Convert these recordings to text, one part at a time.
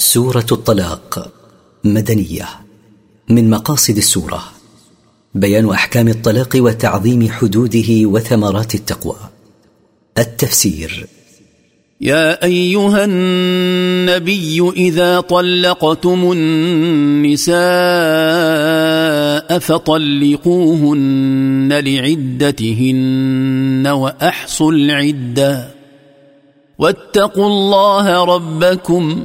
سورة الطلاق مدنية من مقاصد السورة. بيان أحكام الطلاق وتعظيم حدوده وثمرات التقوى. التفسير يا أيها النبي إذا طلقتم النساء فطلقوهن لعدتهن وأحصوا العدة. واتقوا الله ربكم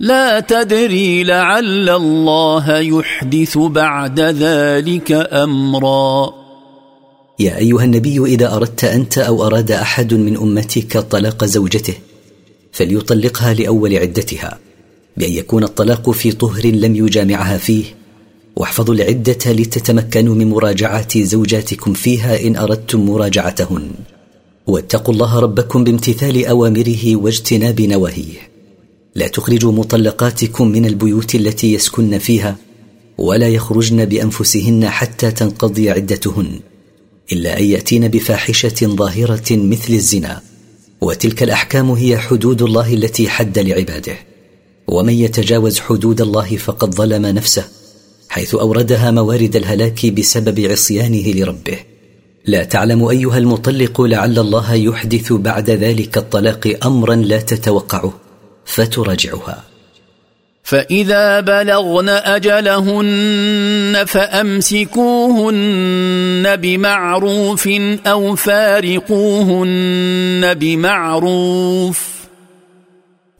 لا تدري لعل الله يحدث بعد ذلك أمرا. يا أيها النبي إذا أردت أنت أو أراد أحد من أمتك طلاق زوجته فليطلقها لأول عدتها بأن يكون الطلاق في طهر لم يجامعها فيه. واحفظوا العدة لتتمكنوا من مراجعة زوجاتكم فيها إن أردتم مراجعتهن. واتقوا الله ربكم بامتثال أوامره واجتناب نواهيه. لا تخرجوا مطلقاتكم من البيوت التي يسكن فيها ولا يخرجن بأنفسهن حتى تنقضي عدتهن إلا أن يأتين بفاحشة ظاهرة مثل الزنا. وتلك الأحكام هي حدود الله التي حد لعباده. ومن يتجاوز حدود الله فقد ظلم نفسه حيث أوردها موارد الهلاك بسبب عصيانه لربه. لا تعلم أيها المطلق لعل الله يحدث بعد ذلك الطلاق امرا لا تتوقعه. فتراجعها فإذا بلغن أجلهن فأمسكوهن بمعروف أو فارقوهن بمعروف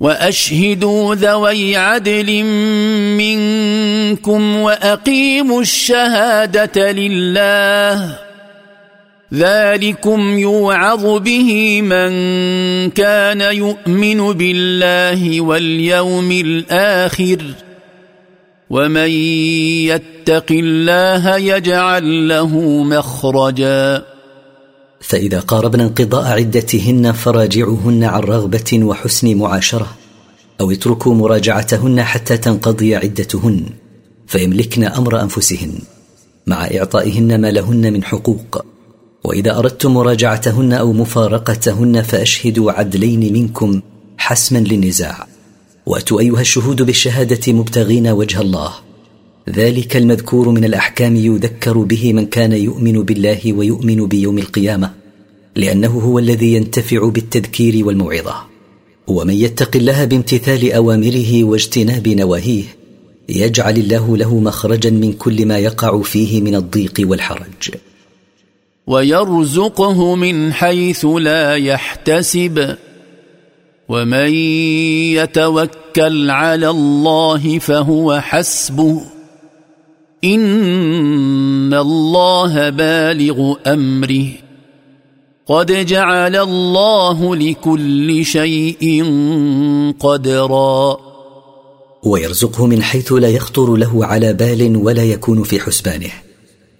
وأشهدوا ذوي عدل منكم وأقيموا الشهادة لله ذلكم يوعظ به من كان يؤمن بالله واليوم الآخر ومن يتق الله يجعل له مخرجا. فإذا قاربن انقضاء عدتهن فراجعوهن عن رغبة وحسن معاشرة أو اتركوا مراجعتهن حتى تنقضي عدتهن فيملكن أمر أنفسهن مع إعطائهن ما لهن من حقوق. وإذا أردتم مراجعتهن أو مفارقتهن فأشهدوا عدلين منكم حسما للنزاع. وأتوا أيها الشهود بالشهادة مبتغين وجه الله. ذلك المذكور من الأحكام يذكر به من كان يؤمن بالله ويؤمن بيوم القيامة لأنه هو الذي ينتفع بالتذكير والموعظة. ومن يتق الله بامتثال أوامره واجتناب نواهيه يجعل الله له مخرجا من كل ما يقع فيه من الضيق والحرج. ويرزقه من حيث لا يحتسب. ومن يتوكل على الله فهو حسبه. إن الله بالغ أمره. قد جعل الله لكل شيء قدرا. ويرزقه من حيث لا يخطر له على بال ولا يكون في حسبانه.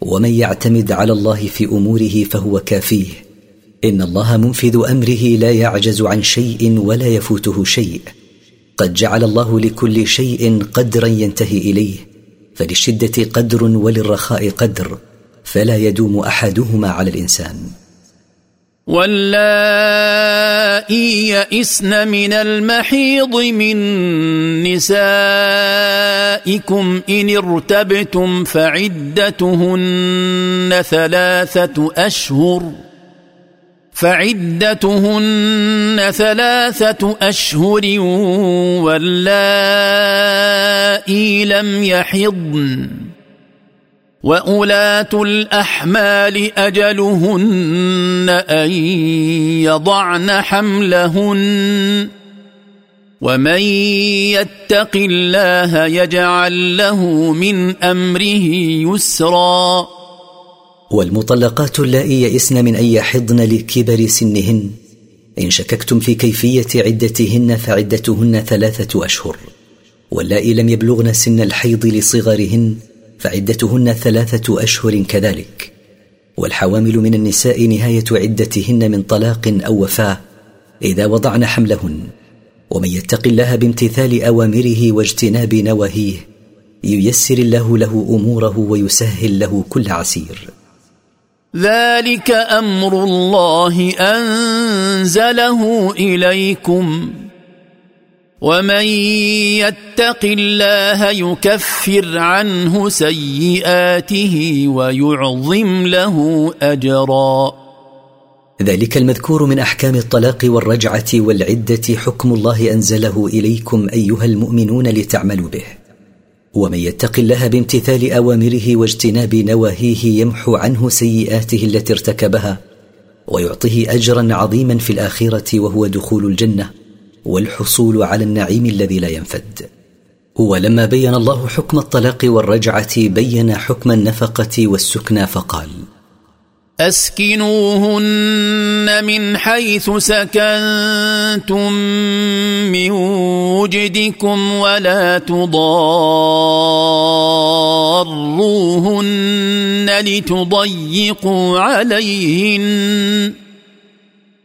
ومن يعتمد على الله في أموره فهو كافيه. إن الله منفذ أمره لا يعجز عن شيء ولا يفوته شيء. قد جعل الله لكل شيء قدرا ينتهي إليه فللشدة قدر وللرخاء قدر فلا يدوم أحدهما على الإنسان. واللائي يئسن من المحيض من نسائكم إن ارتبتم فعدتهن ثلاثة أشهر فعدتهن ثلاثة أشهر واللائي لم يحضن واولات الاحمال اجلهن ان يضعن حملهن ومن يتق الله يجعل له من امره يسرا والمطلقات اللائي يئسن من ان يحضن لكبر سنهن ان شككتم في كيفيه عدتهن فعدتهن ثلاثة اشهر واللائي لم يبلغن سن الحيض لصغرهن فعدتهن ثلاثة أشهر كذلك. والحوامل من النساء نهاية عدتهن من طلاق أو وفاة إذا وضعن حملهن. ومن يتق الله بامتثال أوامره واجتناب نواهيه ييسر الله له أموره ويسهل له كل عسير. ذلك أمر الله أنزله إليكم. ومن يتق الله يكفر عنه سيئاته ويعظم له اجرا. ذلك المذكور من احكام الطلاق والرجعه والعده. حكم الله انزله اليكم ايها المؤمنون لتعملوا به. ومن يتق الله بامتثال اوامره واجتناب نواهيه يمحو عنه سيئاته التي ارتكبها ويعطيه اجرا عظيما في الاخره وهو دخول الجنه. والحصول على النعيم الذي لا ينفد. ولما بين الله حكم الطلاق والرجعة بين حكم النفقة والسكنى فقال أسكنوهن من حيث سكنتم من وجدكم ولا تضاروهن لتضيقوا عليهن.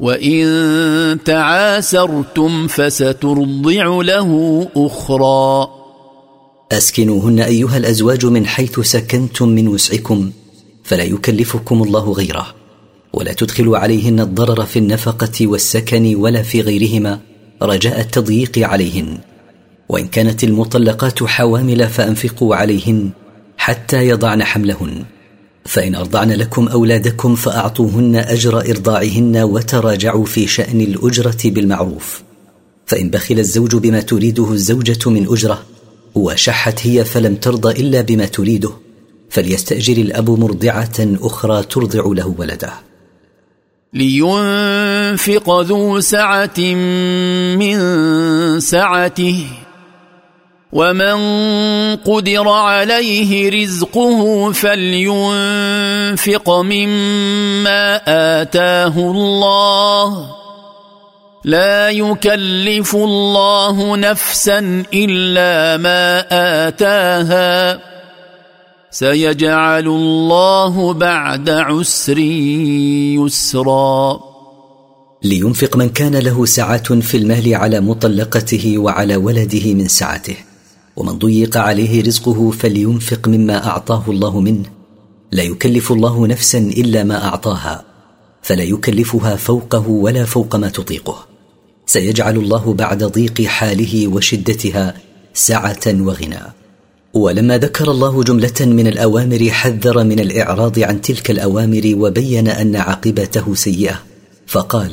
وان تعاسرتم فسترضع له أخرى. أسكنوهن أيها الأزواج من حيث سكنتم من وسعكم فلا يكلفكم الله غيره ولا تدخلوا عليهن الضرر في النفقة والسكن ولا في غيرهما رجاء التضييق عليهن. وإن كانت المطلقات حوامل فأنفقوا عليهن حتى يضعن حملهن. فإن أرضعن لكم أولادكم فأعطوهن أجر إرضاعهن وتراجعوا في شأن الأجرة بالمعروف. فإن بخل الزوج بما تريده الزوجة من أجرة وشحت هي فلم ترضى إلا بما تريده فليستأجر الأب مرضعة أخرى ترضع له ولده. لينفق ذو سعة من سعته ومن قدر عليه رزقه فلينفق مما اتاه الله لا يكلف الله نفسا الا ما اتاها سيجعل الله بعد عسر يسرا لينفق من كان له سعة في المال على مطلقته وعلى ولده من سعته. ومن ضيق عليه رزقه فلينفق مما أعطاه الله منه. لا يكلف الله نفسا إلا ما أعطاها فلا يكلفها فوقه ولا فوق ما تطيقه. سيجعل الله بعد ضيق حاله وشدتها سعة وغنى. ولما ذكر الله جملة من الأوامر حذر من الإعراض عن تلك الأوامر وبين أن عاقبته سيئة فقال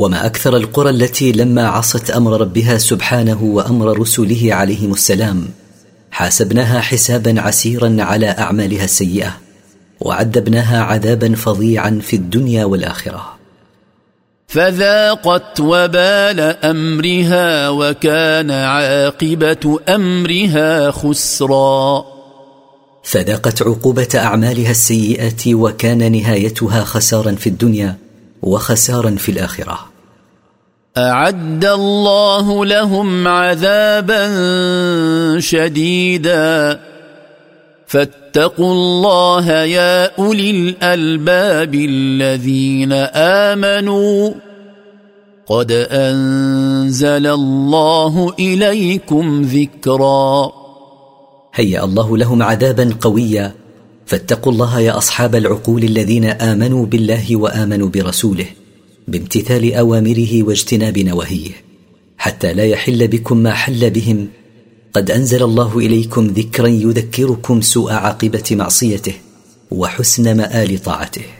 وما أكثر القرى التي لما عصت أمر ربها سبحانه وأمر رسله عليهم السلام حاسبناها حسابا عسيرا على أعمالها السيئة وعذبناها عذابا فظيعا في الدنيا والآخرة. فذاقت وبال أمرها وكان عاقبة أمرها خسرا. فذاقت عقوبة أعمالها السيئة وكان نهايتها خسارا في الدنيا وخسارا في الآخرة. أعد الله لهم عذابا شديدا. فاتقوا الله يا أولي الألباب الذين آمنوا. قد أنزل الله إليكم ذكرا. هيأ الله لهم عذابا قويا. فاتقوا الله يا أصحاب العقول الذين آمنوا بالله وآمنوا برسوله. بامتثال أوامره واجتناب نواهيه. حتى لا يحل بكم ما حل بهم قد أنزل الله إليكم ذكرا يذكركم سوء عاقبة معصيته وحسن مآل طاعته.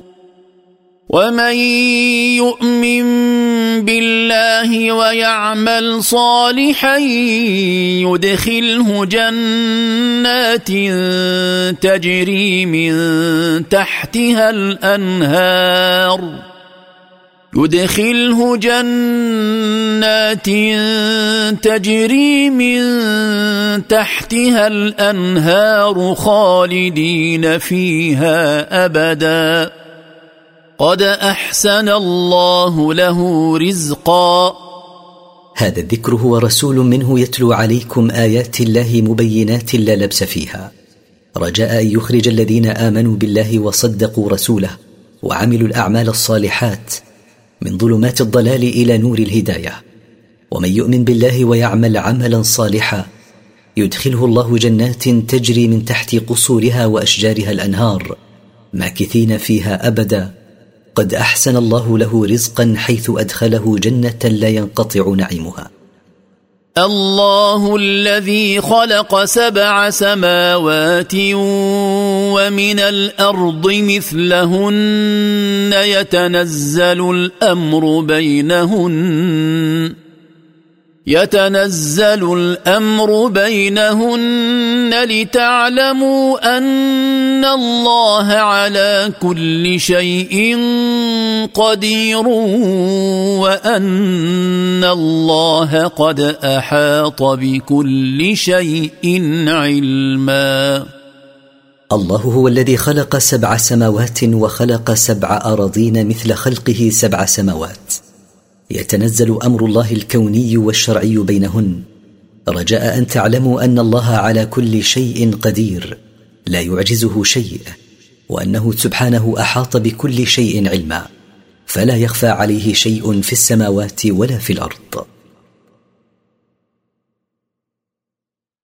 ومن يؤمن بالله ويعمل صالحا يدخله جنات تجري من تحتها الانهار يدخله جنات تجري من تحتها الانهار خالدين فيها ابدا قد احسن الله له رزقا. هذا الذكر هو رسول منه يتلو عليكم آيات الله مبينات لا لبس فيها. رجاء أن يخرج الذين آمنوا بالله وصدقوا رسوله وعملوا الأعمال الصالحات من ظلمات الضلال إلى نور الهداية. ومن يؤمن بالله ويعمل عملا صالحا يدخله الله جنات تجري من تحت قصورها وأشجارها الأنهار ماكثين فيها أبدا. قد أحسن الله له رزقا حيث أدخله جنة لا ينقطع نعيمها. الله الذي خلق سبع سماوات ومن الأرض مثلهن يتنزل الأمر بينهن. يتنزل الأمر بينهن لتعلموا أن الله على كل شيء قدير وأن الله قد أحاط بكل شيء علما. الله هو الذي خلق سبع سماوات وخلق سبع أراضين مثل خلقه سبع سماوات. يتنزل أمر الله الكوني والشرعي بينهن. رجاء أن تعلموا أن الله على كل شيء قدير. لا يعجزه شيء وأنه سبحانه أحاط بكل شيء علما. فلا يخفى عليه شيء في السماوات ولا في الأرض.